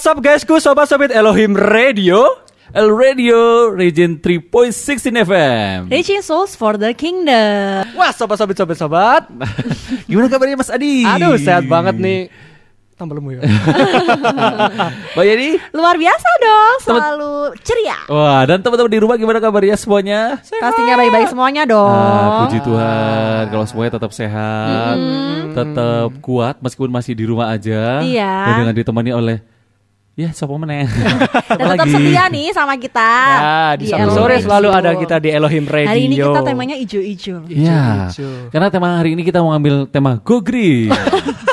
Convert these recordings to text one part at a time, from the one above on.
What's up guysku, sobat-sobat Elohim Radio. El Radio Region 3.16 FM. Reaching souls for the kingdom. Wah, sobat-sobat sobat-sobat. Gimana kabarnya Mas Adi? Aduh, sehat banget nih. Tambah lemu ya. Mbak Yeni? Luar biasa dong, selalu ceria. Wah, dan teman-teman di rumah gimana kabarnya semuanya? Pastinya baik-baik semuanya dong. Ah, puji Tuhan, kalau semuanya tetap sehat, tetap kuat meskipun masih di rumah aja. Iya. Dan dengan ditemani oleh ya siapa meneh. Dan tetap setia nih sama kita. Ya, di Sabtu Elo sore Radio. selalu ada kita di Elohim Radio. Hari ini kita temanya ijo-ijo. Ya, Ijo-ijo. karena tema hari ini kita mau ambil tema Go Green.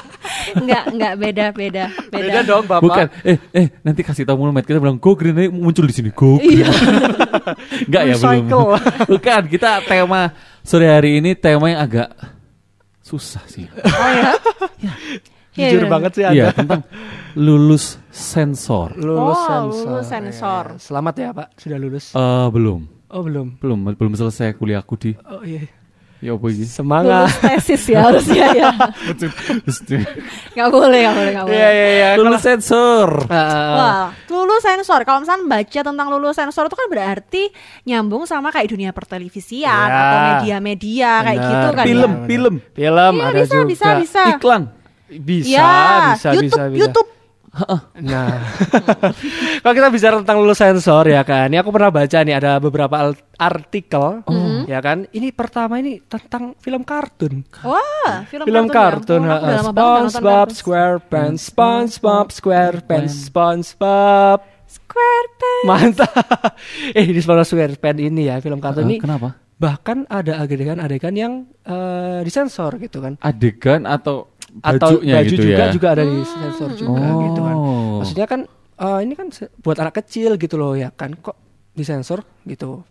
enggak, enggak beda, beda, beda. Beda dong, Bapak. Bukan, eh, eh, nanti kasih tahu mulu. Kita bilang Go Green, nanti muncul di sini Go Green. Iya. Enggak ya belum. Bukan, kita tema sore hari ini tema yang agak susah sih. Oh ya. Iya, Jujur iya. banget sih Anda. Iya, tentang lulus sensor. Lulus Oh, sensor. lulus sensor. Ya, Selamat ya, Pak. Sudah lulus. Eh, belum. Oh, belum. Belum, belum selesai kuliahku di Oh iya. ya apa iki? Semangat. Lulus tesis ya harusnya ya. Enggak boleh, enggak boleh, enggak boleh. Iya, iya, iya. lulus sensor. Ah, Wah, lulus sensor. Kalau misalnya baca tentang lulus sensor itu kan berarti nyambung sama kayak dunia pertelevisian Ya. atau media-media kayak Benar. gitu kan Film, ya. film, Film Iya, ada bisa, juga. bisa, bisa. iklan. Bisa, ya, bisa, YouTube, bisa, bisa. YouTube. Nah, kalau kita bicara tentang lulus sensor ya kan, ini aku pernah baca nih ada beberapa artikel, Mm-hmm. ya kan. Ini pertama ini tentang film kartun. Wah, film, Film kartun, ya. nggak nonton SpongeBob kartun. SquarePants, SpongeBob SquarePants, SpongeBob. SquarePants. Mantap. eh, di SpongeBob SquarePants ini ya film kartun Eh, ini. kenapa? Bahkan ada adegan-adegan yang eh, disensor gitu kan. Adegan atau Atau bajunya baju gitu juga ya? juga ada disensor juga Oh. gitu kan. Maksudnya kan eh, ini kan buat anak kecil gitu loh ya kan. Kok disensor gitu.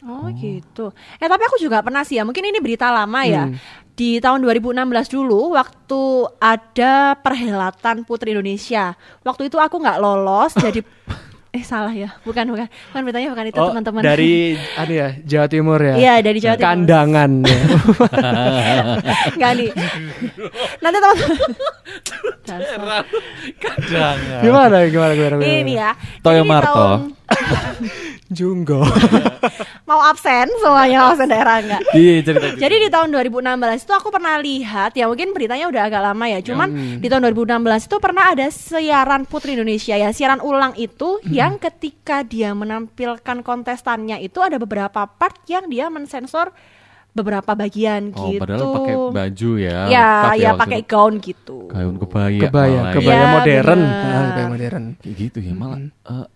Oh gitu. Eh tapi aku juga pernah sih ya. Mungkin ini berita lama ya. Hmm. Di tahun 2016 dulu, waktu ada perhelatan Putri Indonesia. Waktu itu aku nggak lolos, jadi eh salah ya. Bukan bukan. Bukan beritanya bukan itu Oh, teman-teman. dari anu ya, Jawa Timur ya. Iya dari Jawa Timur. Kandangan ya. Enggak nih. Nanti teman-teman. Dasar. Kadangan. gimana gimana gimana. gimana? Ini ya. Toyo Marto. tahun- Junggo. mau absen semuanya absen daerah enggak? Iya, cerita. cerita. Jadi di tahun 2016 itu aku pernah lihat ya mungkin beritanya udah agak lama ya. Cuman Hmm. di tahun 2016 itu pernah ada siaran Putri Indonesia ya. Siaran ulang itu Hmm. yang ketika dia menampilkan kontestannya itu ada beberapa part yang dia mensensor beberapa bagian Oh, gitu. padahal pakai baju ya. Ya, ya waktu pakai gaun gitu. gaun kebaya. Kebaya, malah ya. kebaya Iya, modern. Ah, kebaya modern. Kayak gitu ya, malah eh,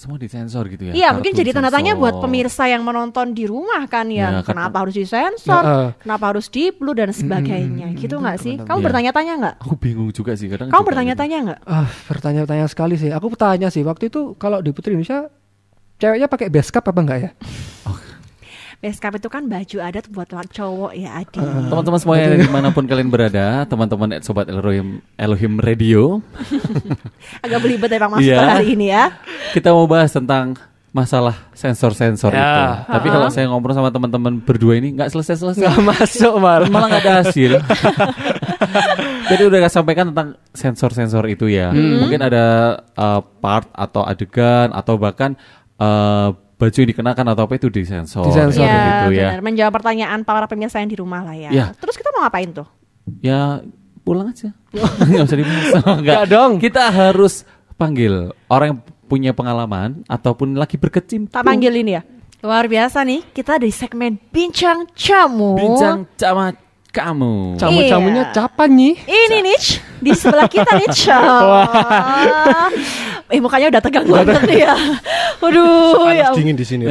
semua disensor gitu ya. Iya, mungkin jadi tanda tanya buat pemirsa yang menonton di rumah kan ya. Ya, kenapa harus disensor? Ya, eh. Kenapa harus di blue dan sebagainya? Gitu nggak sih? Kamu Iya. bertanya-tanya nggak? Aku bingung juga sih kadang. Kamu juga bertanya-tanya nggak? Ah, bertanya-tanya sekali sih. Aku tanya sih waktu itu kalau di Putri Indonesia ceweknya pakai beskap apa enggak ya? Beskap itu kan baju adat buat cowok ya Adi. Teman-teman semuanya di mana pun kalian berada, teman-teman at sobat Elohim, Elohim Radio, Agak belibet ya Bang Mas Iya. hari ini ya. kita mau bahas tentang masalah sensor-sensor Ya. itu. Tapi kalau saya ngobrol sama teman-teman berdua ini nggak selesai-selesai. Enggak masuk malah. malah nggak ada hasil. Jadi udah sampaikan tentang sensor-sensor itu ya. Mungkin ada uh, part atau adegan atau bahkan uh, baju yang dikenakan atau apa itu disensor. Disensor. Kayak gitu ya. Iya, benar. Menjawab pertanyaan para pemirsa yang di rumah lah ya. Iya. Terus kita mau ngapain tuh? Ya pulang aja. Nggak usah dibahas. Enggak. Nggak dong. Kita harus panggil orang yang punya pengalaman ataupun lagi berkecimpung. Tak panggil ini ya. Luar biasa nih, kita dari segmen Bincang Camu. Bincang sama kamu. Camu-camunya Iya. capan nih. Ini nih, di sebelah kita nih, Cam. Eh mukanya udah tegang banget nih ya. Waduh, ya. dingin di sini.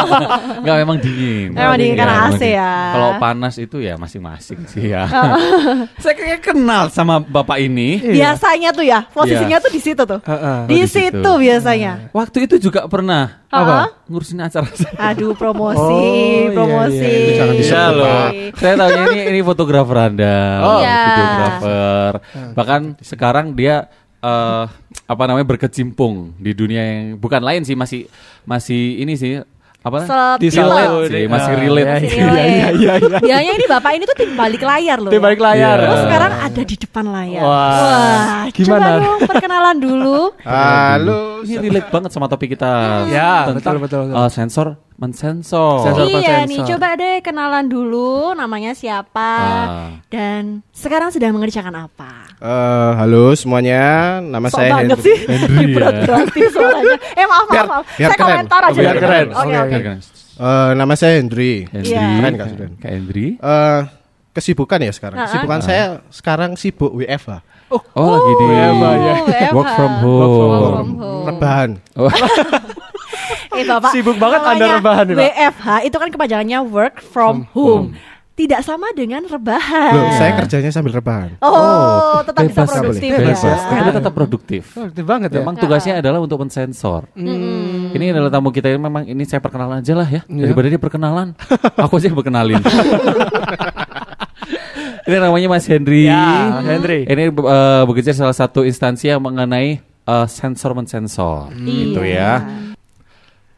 Enggak memang dingin. Memang dingin karena memang AC ya. Kalau panas itu ya masing-masing sih ya. Saya kayak kenal sama bapak ini. Biasanya tuh ya, posisinya Iya. tuh di situ tuh. Heeh. Di Oh, di situ. situ biasanya. Waktu itu juga pernah Apa? ngurusin acara saya. Aduh, promosi, Oh, iya, promosi. iya. Itu jangan disebut, Iya loh. Saya tahunya ini ini fotografer Anda, Oh. Iya. videografer. Bahkan sekarang dia eh apa namanya berkecimpung di dunia yang bukan lain sih masih masih ini sih Apa? Disalut. Sih, masih Ah, relate. ya, Masih iya, relate. iya, iya, iya. Biasanya ini bapak ini tuh tim balik layar loh. Tim balik layar. Iya. Terus sekarang ada di depan layar. Wah, gimana? Coba dong perkenalan dulu. Halo. Ini relate banget sama topik kita. Ya, Tentang, betul, betul, betul. uh, sensor mensensor. Sensor iya nih, coba deh kenalan dulu namanya siapa Ah. dan sekarang sedang mengerjakan apa. Eh, halo semuanya, nama Sok saya banget Hendry. sih. Henry ya. Berat-beratin suaranya. Eh maaf, maaf, Biar- maaf. biar Saya keren. komentar aja. biar keren. Oke, Oke, oke. Keren. Eh, nama saya Hendry. Hendry. Iya. Keren, Kak Sudan. Kak Hendry. Eh, kesibukan ya sekarang. Ah, ah. Kesibukan saya sekarang sibuk WFH. Oh, lagi di WFH, ya. Work from home. Work from home. Rebahan. Oh, Eh Bapak, Sibuk banget Anda rebahan nih, Pak. WFH itu kan kepanjangannya work from home. Tidak sama dengan rebahan. Loh, saya kerjanya sambil rebahan. Oh, tetap bisa bebas, produktif bebas, ya. tapi tetap produktif. Oh, Aktif banget ya. Memang tugasnya adalah untuk mensensor. Ini adalah tamu kita ini memang ini saya perkenalan aja lah ya. Iya. Daripada dia perkenalan, aku sih berkenalin. ini namanya Mas Henry. Ya, Henry. Ini eh, bekerja salah satu instansi yang mengenai eh, sensor mensensor. Gitu Iya. ya.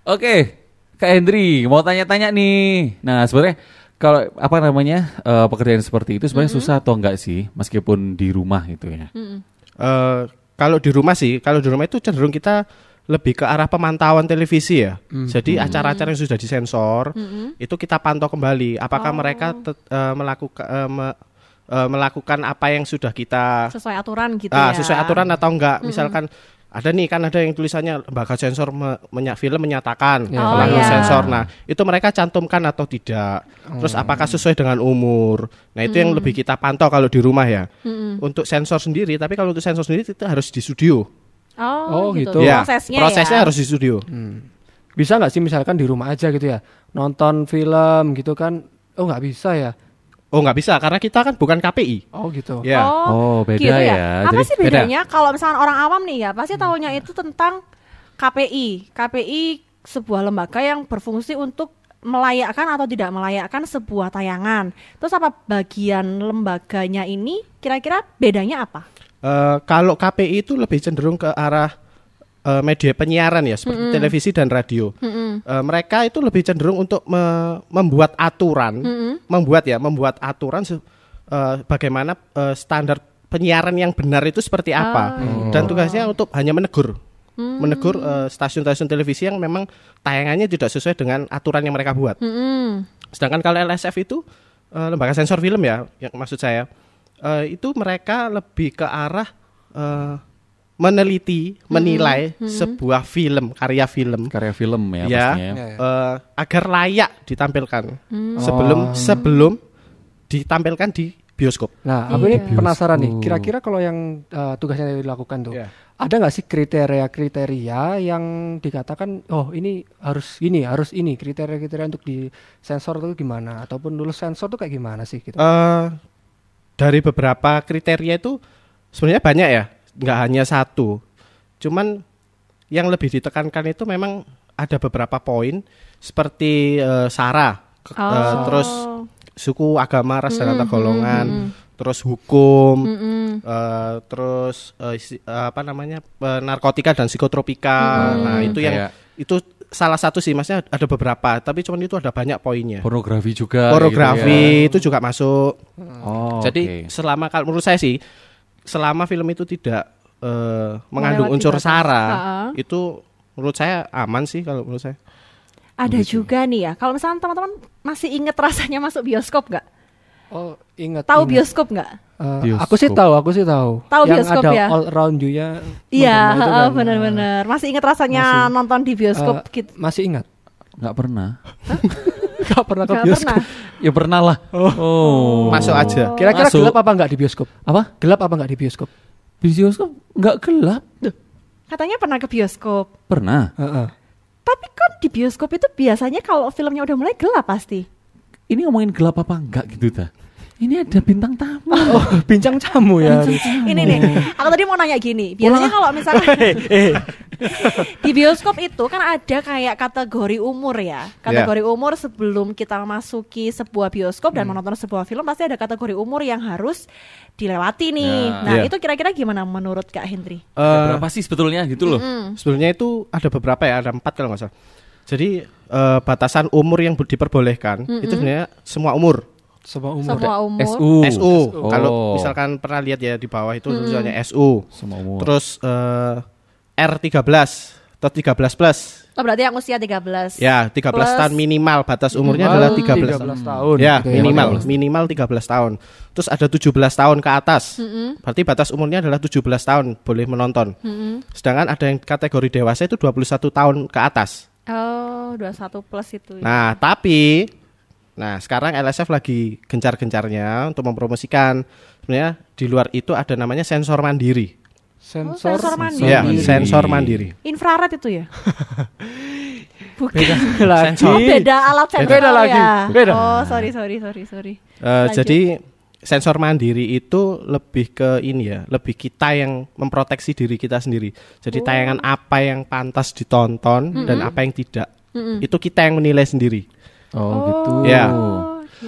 Oke, Kak Henry mau tanya-tanya nih. Nah sebenarnya kalau apa namanya eh, pekerjaan seperti itu sebenarnya susah atau enggak sih, meskipun di rumah gitu ya? Eh, kalau di rumah sih, kalau di rumah itu cenderung kita lebih ke arah pemantauan televisi ya. Jadi acara-acara yang sudah disensor itu kita pantau kembali. Apakah mereka tet- eh, melakukan eh, me- melakukan apa yang sudah kita Sesuai aturan gitu ah, ya. sesuai aturan atau enggak? Misalkan ada nih kan ada yang tulisannya lembaga sensor me- menya- film menyatakan Ya. telah Oh, iya. sensor. Nah, itu mereka cantumkan atau tidak. Terus apakah sesuai dengan umur? Nah, itu yang lebih kita pantau kalau di rumah ya. Untuk sensor sendiri, tapi kalau untuk sensor sendiri itu harus di studio. Oh, Oh, gitu. gitu. Ya, Prosesnya, prosesnya ya. harus di studio. Bisa nggak sih misalkan di rumah aja gitu ya nonton film gitu kan? Oh nggak bisa ya? Oh, nggak bisa karena kita kan bukan KPI. Oh gitu. Ya. Oh, beda gitu ya. Apa Jadi sih beda. bedanya kalau misalnya orang awam nih ya, pasti tahunya itu tentang KPI. KPI sebuah lembaga yang berfungsi untuk melayakkan atau tidak melayakkan sebuah tayangan. Terus apa bagian lembaganya ini kira-kira bedanya apa? Eh, kalau KPI itu lebih cenderung ke arah eh, media penyiaran ya, seperti televisi dan radio. Eh, mereka itu lebih cenderung untuk me- membuat aturan, membuat ya, membuat aturan eh, bagaimana eh, standar penyiaran yang benar itu seperti apa. Dan tugasnya untuk hanya menegur, menegur eh, stasiun-stasiun televisi yang memang tayangannya tidak sesuai dengan aturan yang mereka buat. Mm-mm. Sedangkan kalau LSF itu eh, lembaga sensor film ya, yang maksud saya eh, itu mereka lebih ke arah eh, meneliti, menilai sebuah film, karya film, karya film ya, ya, pastinya. Ya, ya. eh, agar layak ditampilkan sebelum sebelum ditampilkan di bioskop. Nah, aku ini Iya. penasaran nih. Kira-kira kalau yang uh, tugasnya dilakukan tuh, Iya. ada nggak sih kriteria-kriteria yang dikatakan, oh ini harus ini, harus ini kriteria-kriteria untuk di sensor tuh gimana? Ataupun lulus sensor tuh kayak gimana sih? Gitu? Eh, dari beberapa kriteria itu sebenarnya banyak ya, nggak hanya satu. Cuman yang lebih ditekankan itu memang ada beberapa poin seperti eh, sara, ke- eh, Oh. terus suku, agama, ras dan antar Mm, golongan, mm, mm. terus hukum, Mm-mm. eh, terus eh, isi- eh, apa namanya eh, narkotika dan psikotropika. Nah itu yang Kayak itu salah satu sih, maksudnya ada beberapa, tapi cuman itu ada banyak poinnya. pornografi juga. Pornografi gitu itu juga masuk. ya. Oh, Jadi oke. selama kalau menurut saya sih selama film itu tidak eh, mengandung Melewati unsur sara, Ha-ha. itu menurut saya aman sih kalau menurut saya. Ada Gitu. juga nih ya. Kalau misalnya teman-teman masih inget rasanya masuk bioskop nggak? Oh, ingat. Tahu ingat. bioskop nggak? Eh, Bioskop. Aku sih tahu, aku sih tahu. Tahu yang bioskop ada ya? all round view-nya. Iya, kan. benar-benar. Masih inget rasanya Masih. nonton di bioskop gitu? Masih ingat? Nggak pernah. Gak pernah ke Nggak bioskop. pernah. Ya pernah lah. Oh. Masuk aja. Kira-kira Masuk. gelap apa enggak di bioskop? Apa? Gelap apa enggak di bioskop? Di bioskop nggak gelap. Katanya pernah ke bioskop. Pernah. Heeh. Tapi kan di bioskop itu biasanya kalau filmnya udah mulai gelap pasti. Ini ngomongin gelap apa enggak gitu ta? Ini ada bintang tamu. Oh, bincang tamu ya. Ini nih, aku tadi mau nanya gini. Biasanya kalau misalnya eh, di bioskop itu kan ada kayak kategori umur ya. Kategori umur sebelum kita memasuki sebuah bioskop dan menonton sebuah film pasti ada kategori umur yang harus dilewati nih. Ya. Nah, Iya. itu kira-kira gimana menurut Kak Hendri? Ada Eh, berapa sih sebetulnya gitu loh? Mm. sebenarnya itu ada beberapa ya, ada empat kalau nggak salah. Jadi eh, batasan umur yang diperbolehkan itu sebenarnya semua umur. Semua umur. Semua umur. SU. SU. Kalau Oh. misalkan pernah lihat ya di bawah itu tulisannya SU. Semua umur. Terus eh, R13 atau 13 plus. Oh, berarti yang usia 13. Ya, 13 Plus. tahun minimal batas umurnya Minimal adalah 13. 13 tahun. Ya, Oke, minimal oke. minimal 13 tahun. Terus ada 17 tahun ke atas. Berarti batas umurnya adalah 17 tahun boleh menonton. Sedangkan ada yang kategori dewasa itu 21 tahun ke atas. Oh, 21 plus itu. ya. Nah, tapi nah sekarang LSF lagi gencar-gencarnya untuk mempromosikan sebenarnya di luar itu ada namanya sensor mandiri. Sensor, Oh, sensor mandiri. Ya, sensor mandiri. Infrared itu ya? Bukan. Beda lagi. Oh, beda alat sensor Beda lagi. ya. Beda. Oh, sorry sorry sorry sorry. Eh, Lanjut. jadi sensor mandiri itu lebih ke ini ya, lebih kita yang memproteksi diri kita sendiri. Jadi Oh. tayangan apa yang pantas ditonton dan apa yang tidak, itu kita yang menilai sendiri. Oh, gitu. Ya.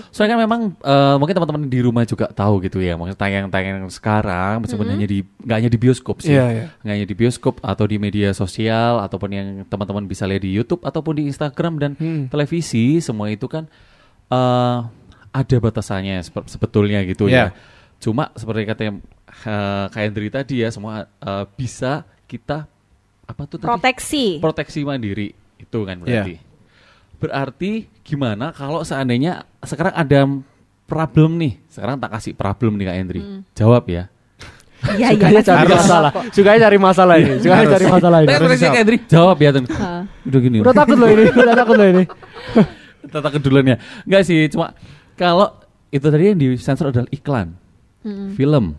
Soalnya kan memang eh, mungkin teman-teman di rumah juga tahu gitu ya. Maksudnya tayangan-tayangan sekarang meskipun hanya di nggak hanya di bioskop sih. Iya, iya. Nggak hanya di bioskop atau di media sosial ataupun yang teman-teman bisa lihat di YouTube ataupun di Instagram dan televisi semua itu kan eh, ada batasannya sebetulnya gitu Iya. ya. Cuma seperti katanya eh, Kak Hendri tadi ya semua eh, bisa kita apa tuh tadi? Proteksi. proteksi mandiri itu kan berarti. Berarti gimana kalau seandainya sekarang ada problem nih. Sekarang tak kasih problem nih Kak Hendri. Jawab ya. Iya iya. Sukanya cari masalah. Sukanya cari masalah ini. Sukanya Harus. cari masalah ini. Tanya Kak Hendri. Jawab ya Tun. Udah gini. Udah takut loh ini. Udah takut loh ini. Tata kedulannya. Enggak sih, cuma kalau itu tadi yang disensor adalah iklan. Film.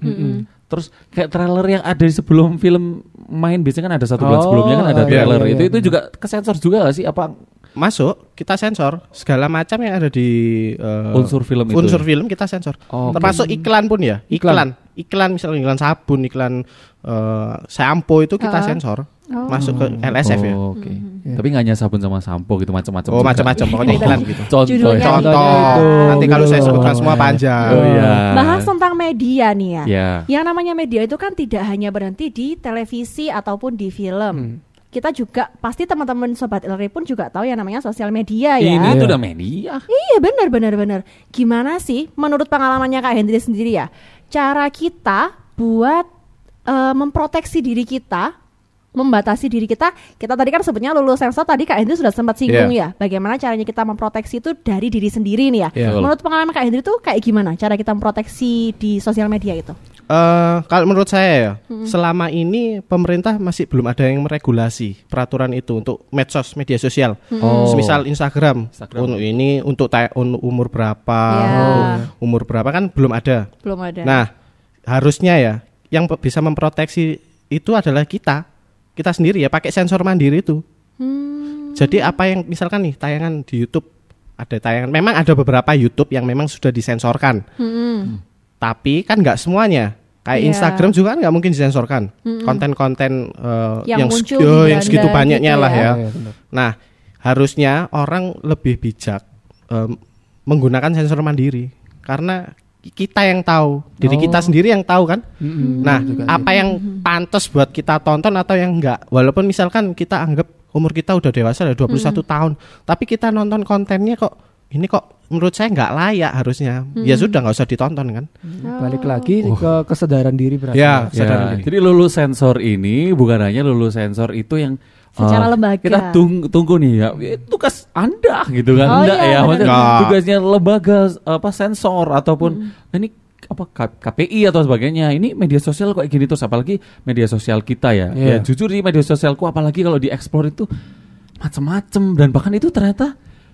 Terus kayak trailer yang ada di sebelum film main biasanya kan ada satu bulan Oh, sebelumnya kan ada iya, trailer. iya, itu iya. itu juga kesensor juga gak sih apa Masuk, kita sensor segala macam yang ada di eh, Unsur film itu Unsur ya? film kita sensor. Oh, oke. Termasuk iklan pun ya. Iklan, iklan misalnya iklan sabun, iklan eh, shampoo itu kita Ah. sensor. Masuk ke LSF ya. Oh, Oke. Tapi nggak hanya sabun sama sampo gitu macam-macam. Oh, macam-macam pokoknya iklan gitu. Contoh. Ya. Contoh. itu. Nanti kalau saya sebutkan semua panjang. Oh iya. Bahas tentang media nih ya. Ya. Yang namanya media itu kan tidak hanya berhenti di televisi ataupun di film. Kita juga pasti teman-teman sobat LRI pun juga tahu yang namanya sosial media ya. Ini Iya. tuh udah media. Iya benar benar benar. Gimana sih menurut pengalamannya Kak Hendri sendiri ya? Cara kita buat eh, memproteksi diri kita, membatasi diri kita. Kita tadi kan sebutnya lulus sensor tadi Kak Hendri sudah sempat singgung ya. Bagaimana caranya kita memproteksi itu dari diri sendiri nih ya. Iya. Menurut pengalaman Kak Hendri tuh kayak gimana cara kita memproteksi di sosial media itu? Eh, kalau menurut saya ya, selama ini pemerintah masih belum ada yang meregulasi peraturan itu untuk medsos media sosial. Oh. Semisal Instagram, Instagram. untuk ini untuk umur berapa, Ya. umur berapa kan belum ada. Belum ada. Nah, harusnya ya yang bisa memproteksi itu adalah kita, kita sendiri ya pakai sensor mandiri itu. Hmm. Jadi apa yang misalkan nih tayangan di YouTube ada tayangan, memang ada beberapa YouTube yang memang sudah disensorkan. Hmm. Tapi kan nggak semuanya. Kayak Iya. Instagram juga kan nggak mungkin disensorkan. Konten-konten eh, Yang yang, muncul seg- di oh, yang segitu banyaknya gitu lah ya. ya. Iya, benar. Nah, harusnya orang lebih bijak em, menggunakan sensor mandiri karena kita yang tahu, diri kita sendiri yang tahu kan. Nah, apa yang pantas buat kita tonton atau yang enggak. Walaupun misalkan kita anggap umur kita udah dewasa udah 21 tahun, tapi kita nonton kontennya kok ini kok menurut saya nggak layak harusnya. Ya sudah nggak usah ditonton kan. Balik lagi ke kesadaran diri berarti. Ya, Ya, diri. jadi lulus sensor ini bukan hanya lulus sensor itu yang Secara eh, lembaga. Kita tung- tunggu nih ya, eh, tugas Anda gitu kan. Oh, Enggak iya, ya, benar. maksudnya tugasnya lembaga apa sensor ataupun ini apa KPI atau sebagainya. Ini media sosial kok gini terus apalagi media sosial kita ya. Ya Iya. jujur di media sosialku apalagi kalau dieksplor itu macam-macam dan bahkan itu ternyata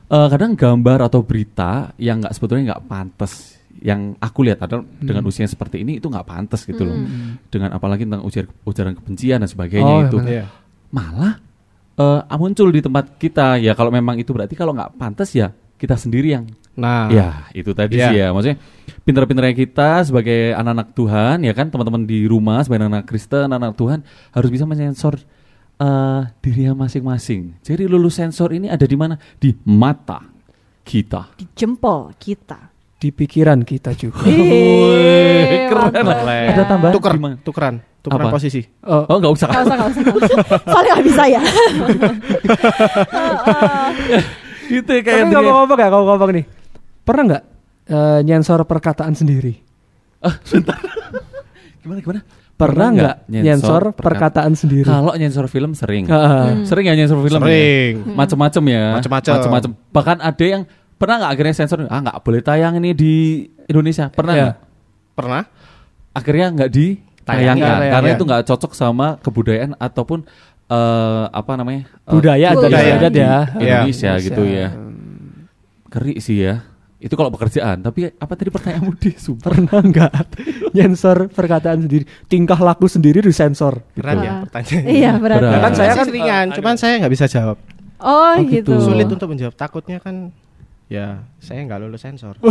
eh, kadang gambar atau berita yang nggak sebetulnya nggak pantas yang aku lihat adalah dengan usia seperti ini itu nggak pantas gitu loh dengan apalagi tentang ujar, ujaran kebencian dan sebagainya Oh, itu. Iya. malah eh, muncul di tempat kita ya kalau memang itu berarti kalau nggak pantas ya kita sendiri yang Nah, ya itu tadi Iya. sih ya maksudnya pinter-pinternya kita sebagai anak-anak Tuhan ya kan teman-teman di rumah sebagai anak Kristen anak Tuhan harus bisa menyensor eh dirinya masing-masing jadi lulus sensor ini ada di mana di mata kita Di jempol kita. Di pikiran kita juga. Ih, keren mantap ya. ada tambahan tuker, gimana? tukeran. tukeran Apa? posisi. Oh, Oh nggak usah. Gak usah, gak usah, gak usah. Soalnya gak bisa ya. Gitu ya, tapi kayak ngomong-ngomong ya, ngomong-ngomong nih. Pernah nggak eh, nyensor perkataan sendiri? Ah, sebentar. gimana gimana? Pernah nggak nyensor perkataan sendiri? Kalau nyensor film sering. Ah. Sering ya nyensor film. ya? Sering. Macem-macem ya. Macem-macem. Macem-macem. Bahkan ada yang pernah nggak akhirnya sensor ah nggak boleh tayang ini di Indonesia. Pernah Iya. nggak? Pernah? Akhirnya nggak ditayangkan Tayangkan, karena iya. itu nggak cocok sama kebudayaan ataupun eh, apa namanya eh, Budaya adat Budaya. adat ya. Indonesia Indonesia. gitu ya. Keri sih ya. Itu kalau pekerjaan. Tapi apa tadi pertanyaanmu di. Pernah nggak nyensor perkataan sendiri? Tingkah laku sendiri disensor. Berat ya Ah. pertanyaan. Iya berat. Berat. kan saya kan, seringan, cuman saya nggak bisa jawab. Oh, Oh, gitu. gitu. Sulit untuk menjawab. Takutnya kan ya saya nggak lulus sensor.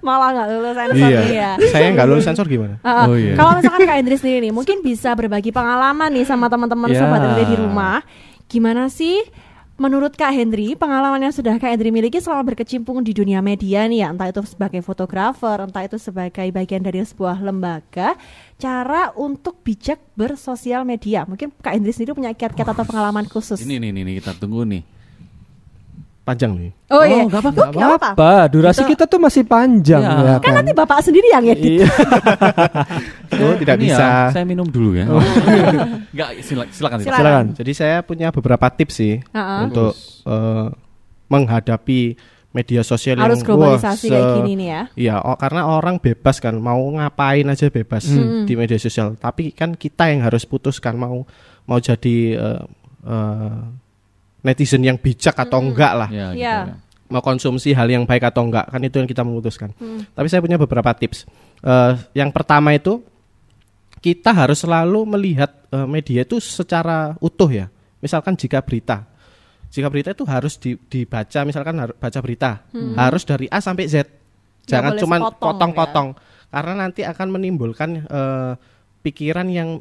Malah gak lulus sensor nih ya. Saya nggak lulus sensor gimana? Ah. Oh, iya. Kalau misalkan Kak Indri sendiri nih, mungkin bisa berbagi pengalaman nih sama teman-teman Ya. sobat Indri di rumah. Gimana sih menurut Kak Hendri pengalaman yang sudah Kak Hendri miliki selama berkecimpung di dunia media nih ya, entah itu sebagai fotografer, entah itu sebagai bagian dari sebuah lembaga, cara untuk bijak bersosial media. Mungkin Kak Hendri sendiri punya kiat-kiat atau pengalaman khusus. Ini nih, nih, kita tunggu nih. Panjang nih. Oh, iya. apa-apa. Tuh, nggak apa-apa. Apa? Durasi kita, tuh masih panjang Iya. ya Kan nanti Bapak sendiri yang edit. Iya. Oh, tidak Ini bisa. Ya, saya minum dulu ya. Enggak, silakan, silakan. Silakan. Silakan. Jadi saya punya beberapa tips sih Ha-ha. untuk eh, menghadapi media sosial Harus yang wah, globalisasi se- kayak gini nih ya. Iya, oh, karena orang bebas kan mau ngapain aja bebas Hmm. di media sosial. Tapi kan kita yang harus putuskan mau mau jadi eh, eh, netizen yang bijak atau enggak lah. Ya, gitu Iya. ya. Mau konsumsi hal yang baik atau enggak kan itu yang kita memutuskan. Hmm. Tapi saya punya beberapa tips. Eh, yang pertama itu kita harus selalu melihat eh, media itu secara utuh ya. Misalkan jika berita, jika berita itu harus di- dibaca, misalkan harus baca berita, harus dari A sampai Z. Jangan sepotong potong-potong, karena nanti akan menimbulkan eh, pikiran yang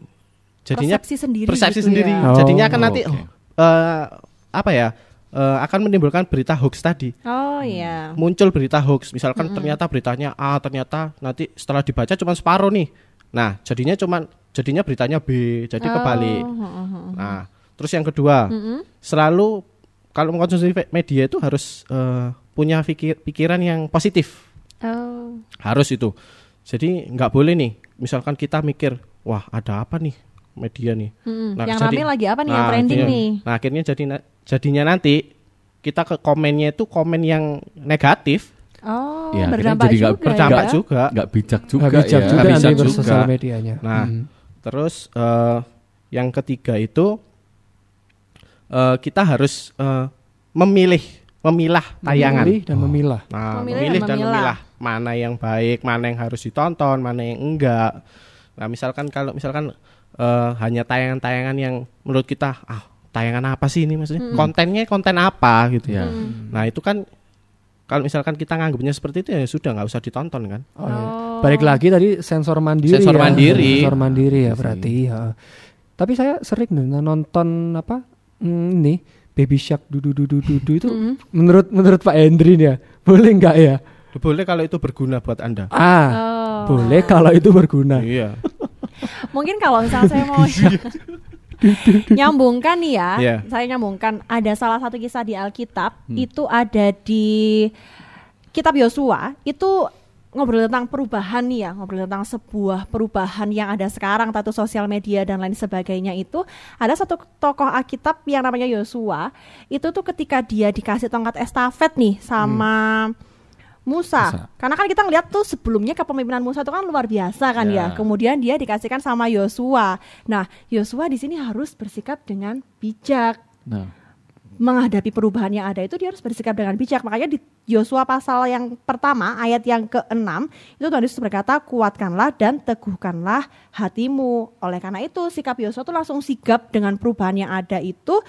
jadinya persepsi sendiri. persepsi gitu sendiri. ya. Oh, Jadinya akan nanti oke. eh, apa ya? eh, akan menimbulkan berita hoax tadi Oh iya. muncul berita hoax misalkan ternyata beritanya A ternyata nanti setelah dibaca cuma separuh nih nah jadinya cuma jadinya beritanya B jadi kebalik Oh, oh, oh. nah terus yang kedua selalu kalau mengkonsumsi media itu harus eh, punya pikir, pikiran yang positif Oh. harus itu jadi nggak boleh nih misalkan kita mikir wah ada apa nih media nih Mm-mm. Nah, yang jadi- rame lagi apa nih yang Nah, trending akhirnya- nih? Nah, akhirnya jadi jadinya nanti kita ke komennya itu komen yang negatif, Oh, Ya, berdampak jadi nggak juga. berdampak ya? juga. Nggak bijak juga Nggak bijak ya. juga Nggak bijak nanti juga. bersosial medianya. Nah, Hmm. terus eh, yang ketiga itu eh, kita harus eh, memilih, memilah tayangan. Memilih dan memilah. Nah, Memilih memilih, dan dan memilah. memilah mana yang baik, mana yang harus ditonton, mana yang enggak. Nah, misalkan kalau misalkan eh, hanya tayangan-tayangan yang menurut kita ah tayangan apa sih ini maksudnya? Kontennya konten apa gitu. Ya. Nah, itu kan kalau misalkan kita nganggapnya seperti itu ya sudah nggak usah ditonton kan. Oh, iya. Oh. Balik lagi tadi sensor mandiri Sensor ya. mandiri. Sensor mandiri ya Iya berarti ya. Tapi saya sering nih nonton apa hmm, ini Baby Shark dudu dudu dudu itu menurut menurut Pak Hendri nih ya boleh nggak ya? Boleh kalau itu berguna buat Anda. Ah, Oh. boleh kalau itu berguna. Iya. Mungkin kalau misalnya saya mau nyambungkan nih ya, Iya. saya nyambungkan. Ada salah satu kisah di Alkitab itu ada di Kitab Yosua. Itu ngobrol tentang perubahan nih ya, ngobrol tentang sebuah perubahan yang ada sekarang, tatu sosial media dan lain sebagainya itu. Ada satu tokoh Alkitab yang namanya Yosua. Itu tuh ketika dia dikasih tongkat estafet nih sama Musa. Musa. Karena kan kita ngeliat tuh sebelumnya kepemimpinan Musa itu kan luar biasa kan ya. Ya. Kemudian dia dikasihkan sama Yosua. Nah, Yosua di sini harus bersikap dengan bijak Nah, menghadapi perubahan yang ada itu dia harus bersikap dengan bijak. Makanya di Yosua pasal yang pertama ayat yang ke-6 itu Tuhan Yesus berkata kuatkanlah dan teguhkanlah hatimu. Oleh karena itu sikap Yosua itu langsung sigap dengan perubahan yang ada itu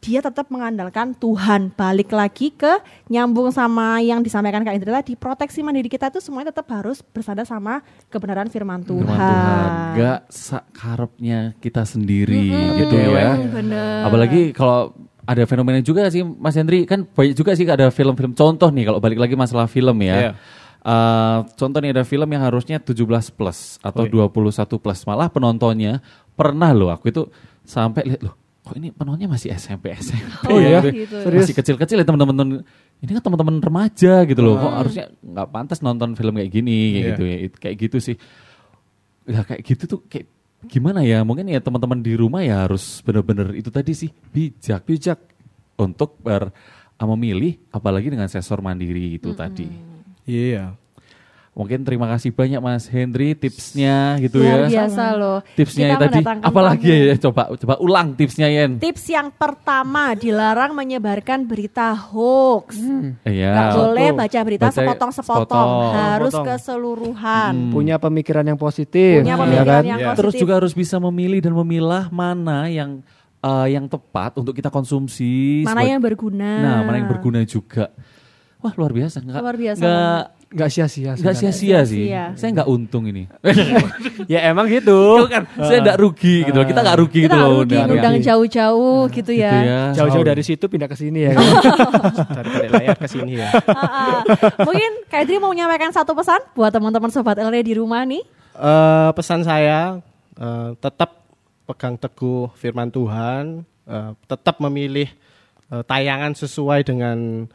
dia tetap mengandalkan Tuhan. Balik lagi ke nyambung sama yang disampaikan Kak Indra tadi, proteksi mandiri kita itu semuanya tetap harus bersandar sama kebenaran firman Tuhan. firman Tuhan nggak sakarepnya kita sendiri gitu ya. Hmm, bener. Apalagi kalau ada fenomena juga sih Mas Hendri kan banyak juga sih ada film-film contoh nih kalau balik lagi masalah film ya. Iya. Eh, contoh nih ada film yang harusnya 17 plus atau 21 plus, malah penontonnya pernah loh aku itu sampai lihat loh, kok ini penontonnya masih SMP SMP Oh ya, iya, gitu. masih kecil-kecil ya teman-teman ini kan teman-teman remaja gitu loh, kok harusnya nggak pantas nonton film kayak gini kayak Iya. gitu ya, kayak gitu sih. Ya kayak gitu tuh kayak gimana ya? Mungkin ya teman-teman di rumah ya harus bener-bener itu tadi sih bijak bijak untuk ber ah, memilih apalagi dengan sensor mandiri itu tadi. Iya. Mungkin terima kasih banyak Mas Henry tipsnya gitu Luar ya. biasa loh. Tipsnya Kita tadi apalagi tamu. ya coba coba ulang tipsnya Yen. Tips yang pertama dilarang menyebarkan berita hoax. Iya. Nggak boleh baca berita sepotong-sepotong, sepotong. harus Sepotong. keseluruhan. Punya pemikiran yang positif. Punya ya pemikiran kan? yang Iya. positif. Terus juga harus bisa memilih dan memilah mana yang eh, yang tepat untuk kita konsumsi. mana sebagai- yang berguna. Nah, mana yang berguna juga. Wah, luar biasa. Nggak, Luar biasa Nggak, Nggak sia-sia. nggak sia-sia sih. Saya nggak untung ini. Ya emang gitu. kan, saya nggak rugi gitu loh. Kita nggak rugi Kita gitu loh. rugi undang- jauh-jauh gitu Gitu ya. ya. Jauh-jauh dari situ pindah ke sini ya. kan? Dari balik layar ke sini ya. Mungkin Kak Idri mau menyampaikan satu pesan buat teman-teman sobat LR di rumah nih. Eh, pesan saya eh, tetap pegang teguh firman Tuhan, eh, tetap memilih tayangan sesuai dengan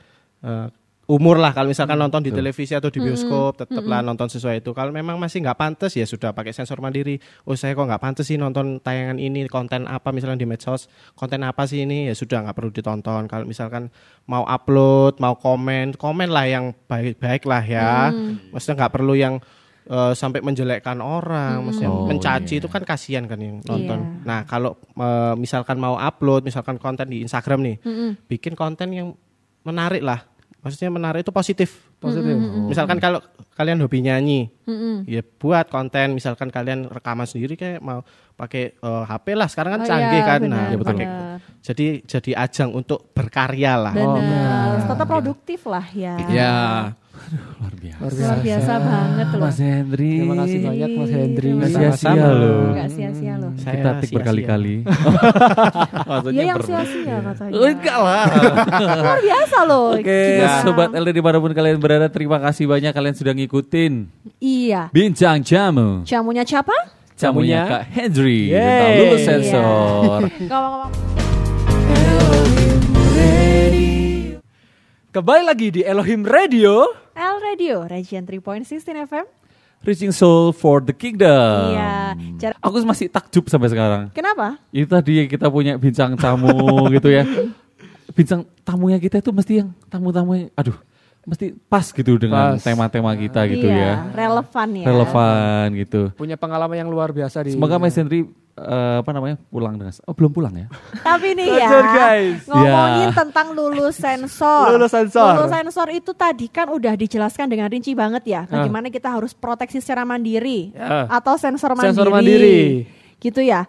umur lah. Kalau misalkan nonton di televisi atau di bioskop, tetaplah nonton sesuai itu. Kalau memang masih nggak pantas ya sudah pakai sensor mandiri. Oh saya kok nggak pantas sih nonton tayangan ini, konten apa misalnya di medsos, konten apa sih ini ya sudah nggak perlu ditonton. Kalau misalkan mau upload, mau komen, komen lah yang baik-baik lah ya. Maksudnya nggak perlu yang eh, sampai menjelekkan orang, maksudnya Oh, mencaci iya. itu kan kasihan kan yang nonton. Iya. Nah kalau eh, misalkan mau upload, misalkan konten di Instagram nih, bikin konten yang menarik lah. Maksudnya menarik itu positif. Positif. Misalkan kalau kalian hobi nyanyi, Mm-mm. ya buat konten. Misalkan kalian rekaman sendiri kayak mau pakai eh, HP lah. Sekarang kan Oh canggih iya, kan. benar, nah, Ya, betul. pakai. benar. Jadi jadi ajang untuk berkarya lah. Benar. Tetap produktif lah ya. Ya. Luar biasa. Luar Luar biasa banget loh. Mas Hendri. Terima kasih banyak Mas Hendri. Terima Nggak kasih. sia-sia loh. Nggak sia-sia loh. Saya Kita tik berkali-kali. Iya yang sia-sia katanya. Oh, enggak lah. Luar biasa loh. Oke, Gimana? sobat LD di mana pun kalian berada, terima kasih banyak kalian sudah ngikutin Iya. Bincang Jamu. Jamunya siapa? Jamunya Kak Hendri tentang lulus Iya. sensor. Ngomong-ngomong. Kembali lagi di Elohim Radio. L Radio, Region 3.16 FM. Reaching Soul for the Kingdom. Iya. Jar- Aku masih takjub sampai sekarang. Kenapa? Itu tadi kita punya bincang tamu gitu ya. Bincang tamunya kita itu mesti yang tamu-tamu yang aduh, mesti pas gitu dengan tema-tema kita gitu iya, ya. Relevan ya. Relevan gitu. Punya pengalaman yang luar biasa di. Semoga Mas Hendri eh, apa namanya pulang dengan oh belum pulang ya Tapi nih ya, guys. ngomongin Ya. tentang lulus sensor. Lulus sensor. Lulus sensor itu tadi kan udah dijelaskan dengan rinci banget ya. Bagaimana kita harus proteksi secara mandiri Ya. atau sensor mandiri. Sensor mandiri. Gitu ya.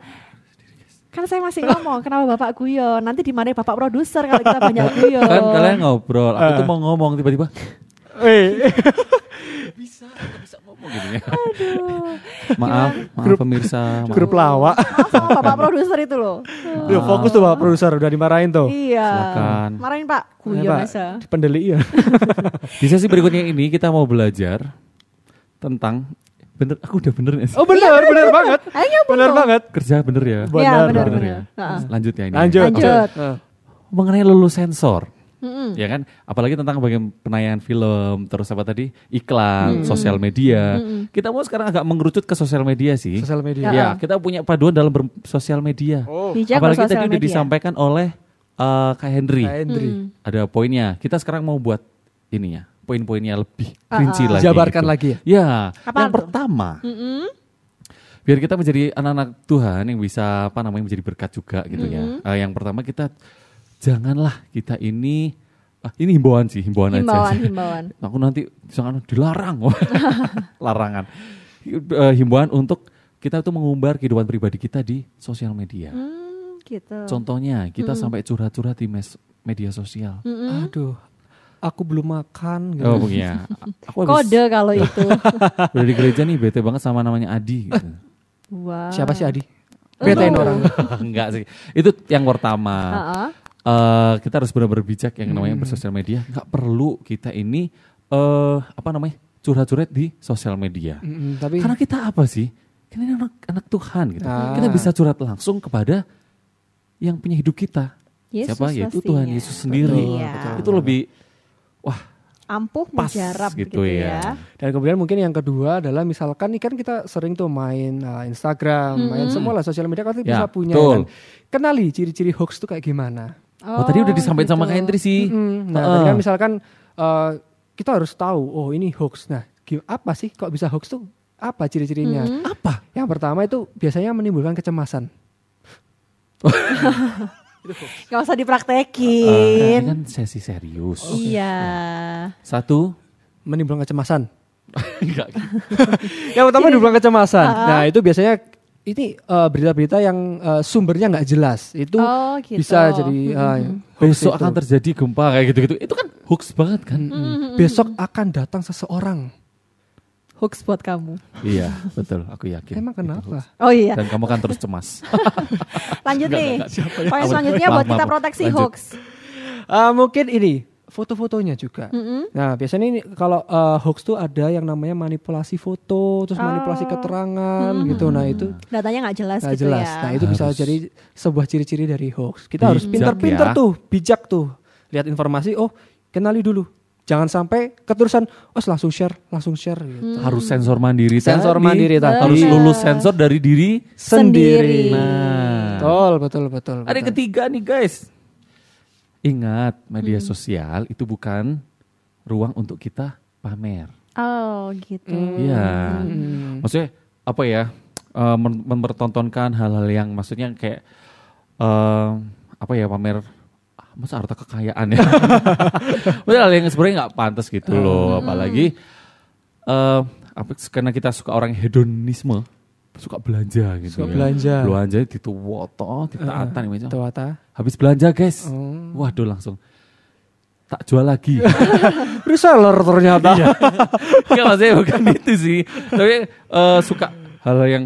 Kan saya masih ngomong kenapa Bapak guyon. Nanti dimarahin Bapak produser kalau kita banyak guyon. kan kalian ngobrol aku tuh mau ngomong tiba-tiba Eh, bisa bisa ngomong gitu ya Aduh. maaf maaf pemirsa maaf. grup lawak. Maaf sama Bapak produser itu loh. Duh, fokus tuh Pak produser udah dimarahin tuh. Iya. Silakan. Marahin Pak. Guyon Pak, aja. Pendeli ya. di sesi berikutnya ini kita mau belajar tentang bener aku udah bener nggak sih? Oh benar, benar banget. Ayo dong. banget. kerja bener ya Iya, Benar, benar bener benar. ya Heeh. lanjut ya ini Lanjut. Lanjut. Eh, mengenai lulus sensor Mm-mm. ya kan apalagi tentang bagian penayangan film terus apa tadi iklan sosial media kita mau sekarang agak mengerucut ke sosial media sih Sosial media. ya kita punya paduan dalam bersosial media Oh, Bijak apalagi tadi udah media. disampaikan oleh eh, Kak Henry Kak Hendri. Hmm. ada poinnya kita sekarang mau buat ininya poin-poinnya lebih Ah, rinci ah. lagi Jabarkan gitu. lagi ya? ya Apaan yang tuh? pertama Mm-mm. biar kita menjadi anak-anak Tuhan yang bisa apa namanya menjadi berkat juga gitu ya. Eh, yang pertama kita janganlah kita ini ah, ini himbauan sih, himbauan, Himbauan, aja. himbauan. Aku nanti jangan dilarang, larangan. Eh, himbauan untuk kita tuh mengumbar kehidupan pribadi kita di sosial media. Hmm, gitu. Contohnya kita sampai curhat-curhat di mes- media sosial. Mm-mm. Aduh. Aku belum makan gitu. Oh iya, aku habis Kode kalau itu. udah di gereja nih bete banget sama namanya Adi. Gitu. Wow. Siapa sih Adi? Betain Lu. orang. Enggak sih, itu yang pertama. Heeh. eh kita harus benar-benar bijak yang Hmm. namanya bersosial media. Nggak perlu kita ini eh apa namanya curhat-curhat di sosial media. Mm-mm, tapi Karena kita apa sih? Kan ini anak, anak Tuhan gitu. Ah. Kita bisa curhat langsung kepada yang punya hidup kita. Yesus Siapa? Yaitu pastinya. Tuhan Yesus sendiri. Iya. Itu lebih wah Ampuh Pas mujarab gitu gitu, ya. ya. dan kemudian mungkin yang kedua adalah misalkan nih kan kita sering tuh main uh, Instagram, main semua lah sosial media kan kita Ya, bisa punya. betul. kan. Kenali ciri-ciri hoax tuh kayak gimana. Oh, tadi udah disampaikan sama gitu. Kak Hendri sih. Mm-mm. Nah, Heeh. tadi kan misalkan uh, kita harus tahu, oh ini hoax. Nah, apa sih kok bisa hoax tuh? Apa ciri-cirinya? Apa? Yang pertama itu biasanya menimbulkan kecemasan. Gak usah dipraktekin. ini kan sesi serius. Iya. Satu. Menimbulkan kecemasan. Enggak. Yang pertama menimbulkan kecemasan. Nah, itu biasanya ini uh, berita-berita yang uh, sumbernya nggak jelas. Itu Oh, gitu. bisa jadi uh, hoax Besok itu. akan terjadi gempa kayak gitu-gitu. Itu kan hoax banget kan? Mm. Besok akan datang seseorang. Hoax buat kamu. iya, betul. Aku yakin. Emang kenapa? Oh iya. Dan kamu kan terus cemas. Lanjut nih. ya? Poin selanjutnya buat kita proteksi Lanjut. hoax. Uh, mungkin ini foto-fotonya juga. Nah, biasanya ini kalau uh, hoax tuh ada yang namanya manipulasi foto, terus manipulasi keterangan gitu. Nah, itu Datanya nggak jelas nggak gitu jelas. ya. Nah, itu bisa Harus. jadi sebuah ciri-ciri dari hoax. Kita harus Bijak pinter-pinter ya. tuh, bijak tuh. Lihat informasi, oh, kenali dulu. Jangan sampai keterusan, oh langsung share, langsung share gitu. Harus sensor mandiri Sensor tadi. mandiri tadi. Harus lulus sensor dari diri. Sendiri. Nah. Betul, betul, betul. Ada yang betul. ketiga nih guys. Ingat, media sosial itu bukan ruang untuk kita pamer. Oh gitu. Iya. Hmm. Maksudnya apa ya? eh, mem- mempertontonkan hal-hal yang maksudnya kayak eh, apa ya pamer masa harta kekayaan ya. Maksudnya hal yang sebenarnya nggak pantas gitu loh, apalagi eh apa karena kita suka orang hedonisme, suka belanja gitu Suka ya. belanja. Belanja itu woto, ditaatan uh, Tuh, Ata. Habis belanja, guys. Oh. Waduh langsung tak jual lagi. Reseller ternyata. Enggak maksudnya bukan itu sih. Tapi eh, suka hal yang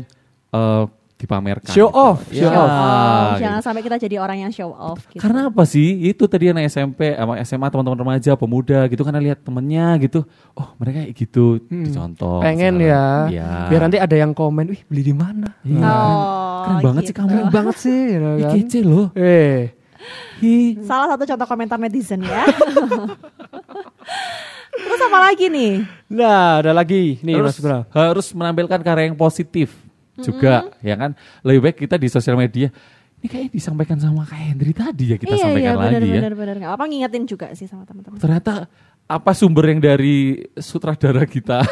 eh, dipamerkan. Show gitu. off, Ya, show Oh, gitu. jangan sampai kita jadi orang yang show off gitu. Karena apa sih? Itu tadi anak SMP, sama SMA teman-teman remaja, pemuda gitu kan lihat temennya gitu. Oh, mereka kayak gitu dicontoh. Hmm. Pengen misalnya. ya. Iya. Biar nanti ada yang komen, wih beli di mana? Iya. Oh, Keren banget sih gitu. kamu. Keren banget sih, gitu Ih, kan. kece loh. Eh, Hi. Salah satu contoh komentar netizen ya. Terus apa lagi nih? nah ada lagi nih harus, Mas Bro. harus menampilkan karya yang positif juga ya kan lebih baik kita di sosial media ini kayaknya disampaikan sama kayak Hendri tadi ya kita iya, sampaikan iya, lagi benar, ya benar, benar. Nggak apa ngingetin juga sih sama teman-teman. ternyata apa sumber yang dari sutradara kita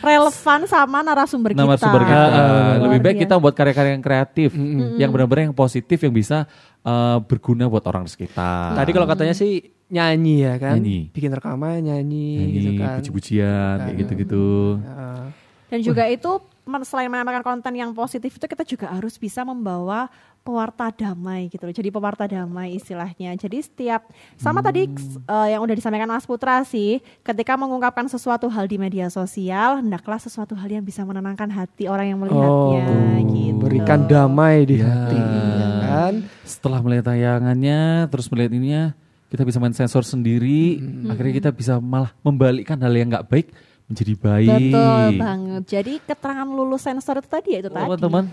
Relevan sama narasumber nama kita. sumber kita Ah, ah, lebih baik kita buat karya-karya yang kreatif yang benar-benar yang positif yang bisa uh, berguna buat orang sekitar Tadi kalau katanya sih nyanyi ya kan, Nyanyi. bikin rekaman nyanyi, Nyanyi, gitu kan. puji-pujian kayak gitu-gitu Heeh. Dan juga itu men- selain menampilkan konten yang positif itu kita juga harus bisa membawa pewarta damai gitu loh. Jadi pewarta damai istilahnya. Jadi setiap sama tadi eh, yang udah disampaikan Mas Putra sih, ketika mengungkapkan sesuatu hal di media sosial, hendaklah sesuatu hal yang bisa menenangkan hati orang yang melihatnya Oh, gitu. berikan damai di Ya. hati, ya kan? setelah melihat tayangannya terus melihat ininya kita bisa main sensor sendiri akhirnya kita bisa malah membalikkan hal yang nggak baik menjadi baik Betul banget. Jadi keterangan lulus sensor itu tadi ya itu tadi. teman-teman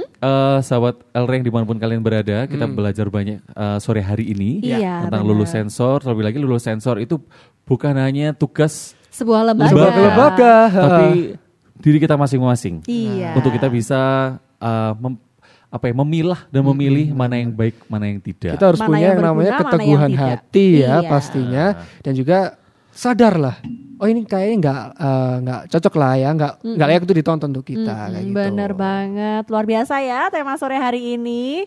eh, sahabat Elreng di mana pun kalian berada kita belajar banyak eh, sore hari ini Iya, tentang benar. lulus sensor terlebih lagi lulus sensor itu bukan hanya tugas Sebuah lembaga. Lembaga. Lembaga. tapi diri kita masing-masing Iya. untuk kita bisa eh, mem- apa ya memilah dan memilih mana yang baik mana yang tidak Kita harus Mana punya yang yang namanya keteguhan hati ya Iya. pastinya dan juga sadarlah. Oh ini kayaknya nggak eh, nggak cocok lah ya, nggak nggak layak itu ditonton untuk kita kayak Mm, gitu. Bener banget, luar biasa ya tema sore hari ini.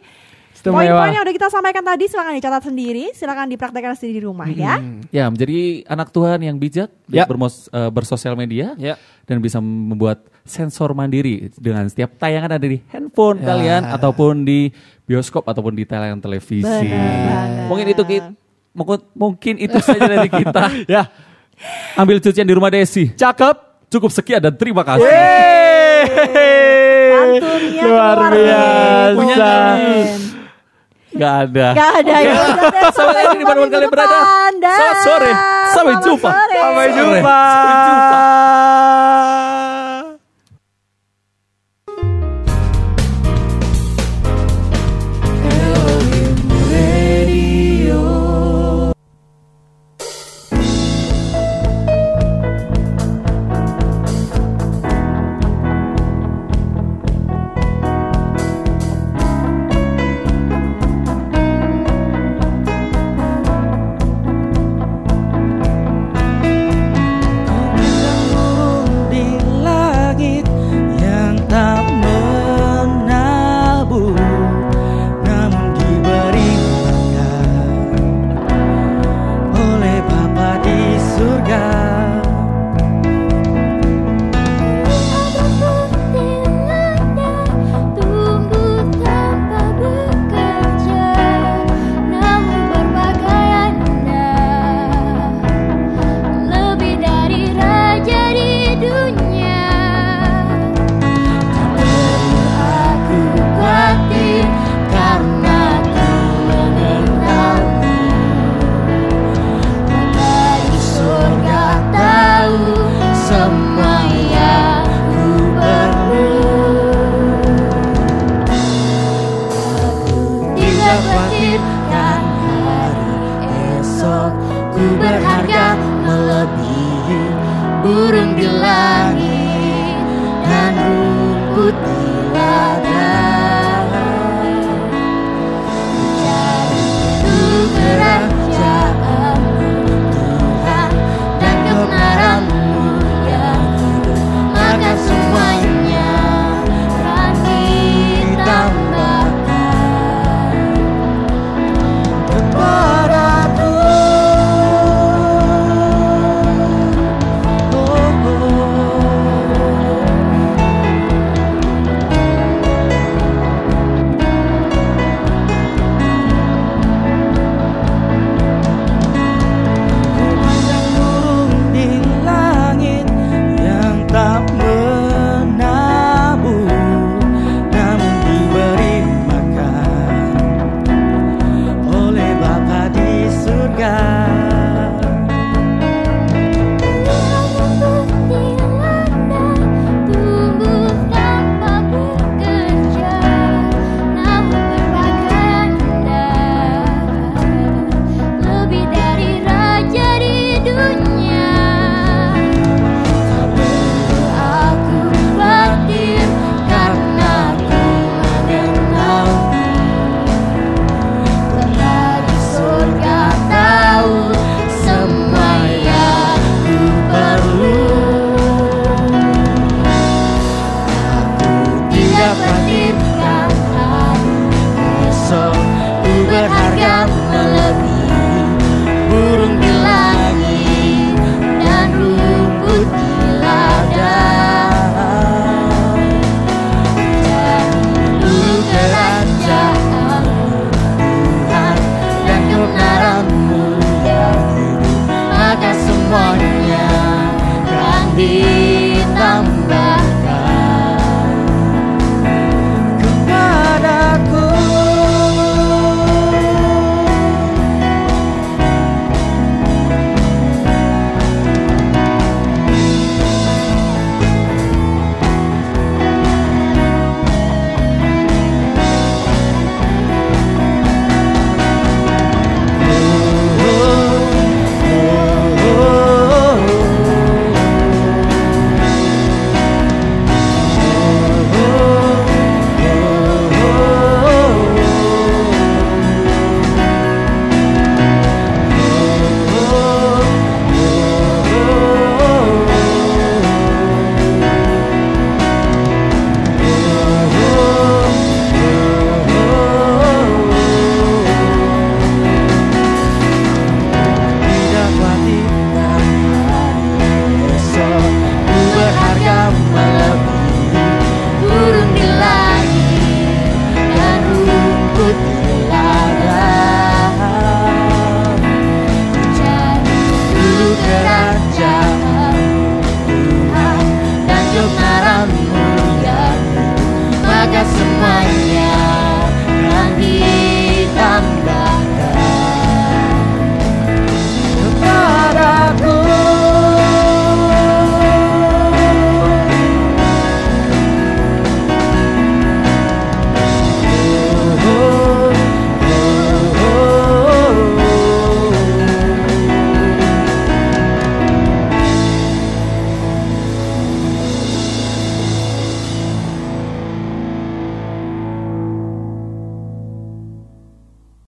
Istimewa. Poin-poin yang udah kita sampaikan tadi silakan dicatat sendiri, silakan dipraktekkan sendiri di rumah ya. Ya, menjadi anak Tuhan yang bijak, Ya. bermos, eh, bersosial media, Ya. dan bisa membuat sensor mandiri dengan setiap tayangan ada di handphone Ya. kalian ataupun di bioskop ataupun di tayangan televisi. Benar. Mungkin itu ki- mungkin, mungkin itu saja dari kita. Ya, Ambil cucian di rumah Desi. cakep. Cukup sekian dan terima kasih. Pantunnya Luar biasa. Gak ada. Gak ada ya. Sampai lagi di mana kalian berada. Selamat sore. Sampai jumpa. Sampai jumpa. Sampai jumpa.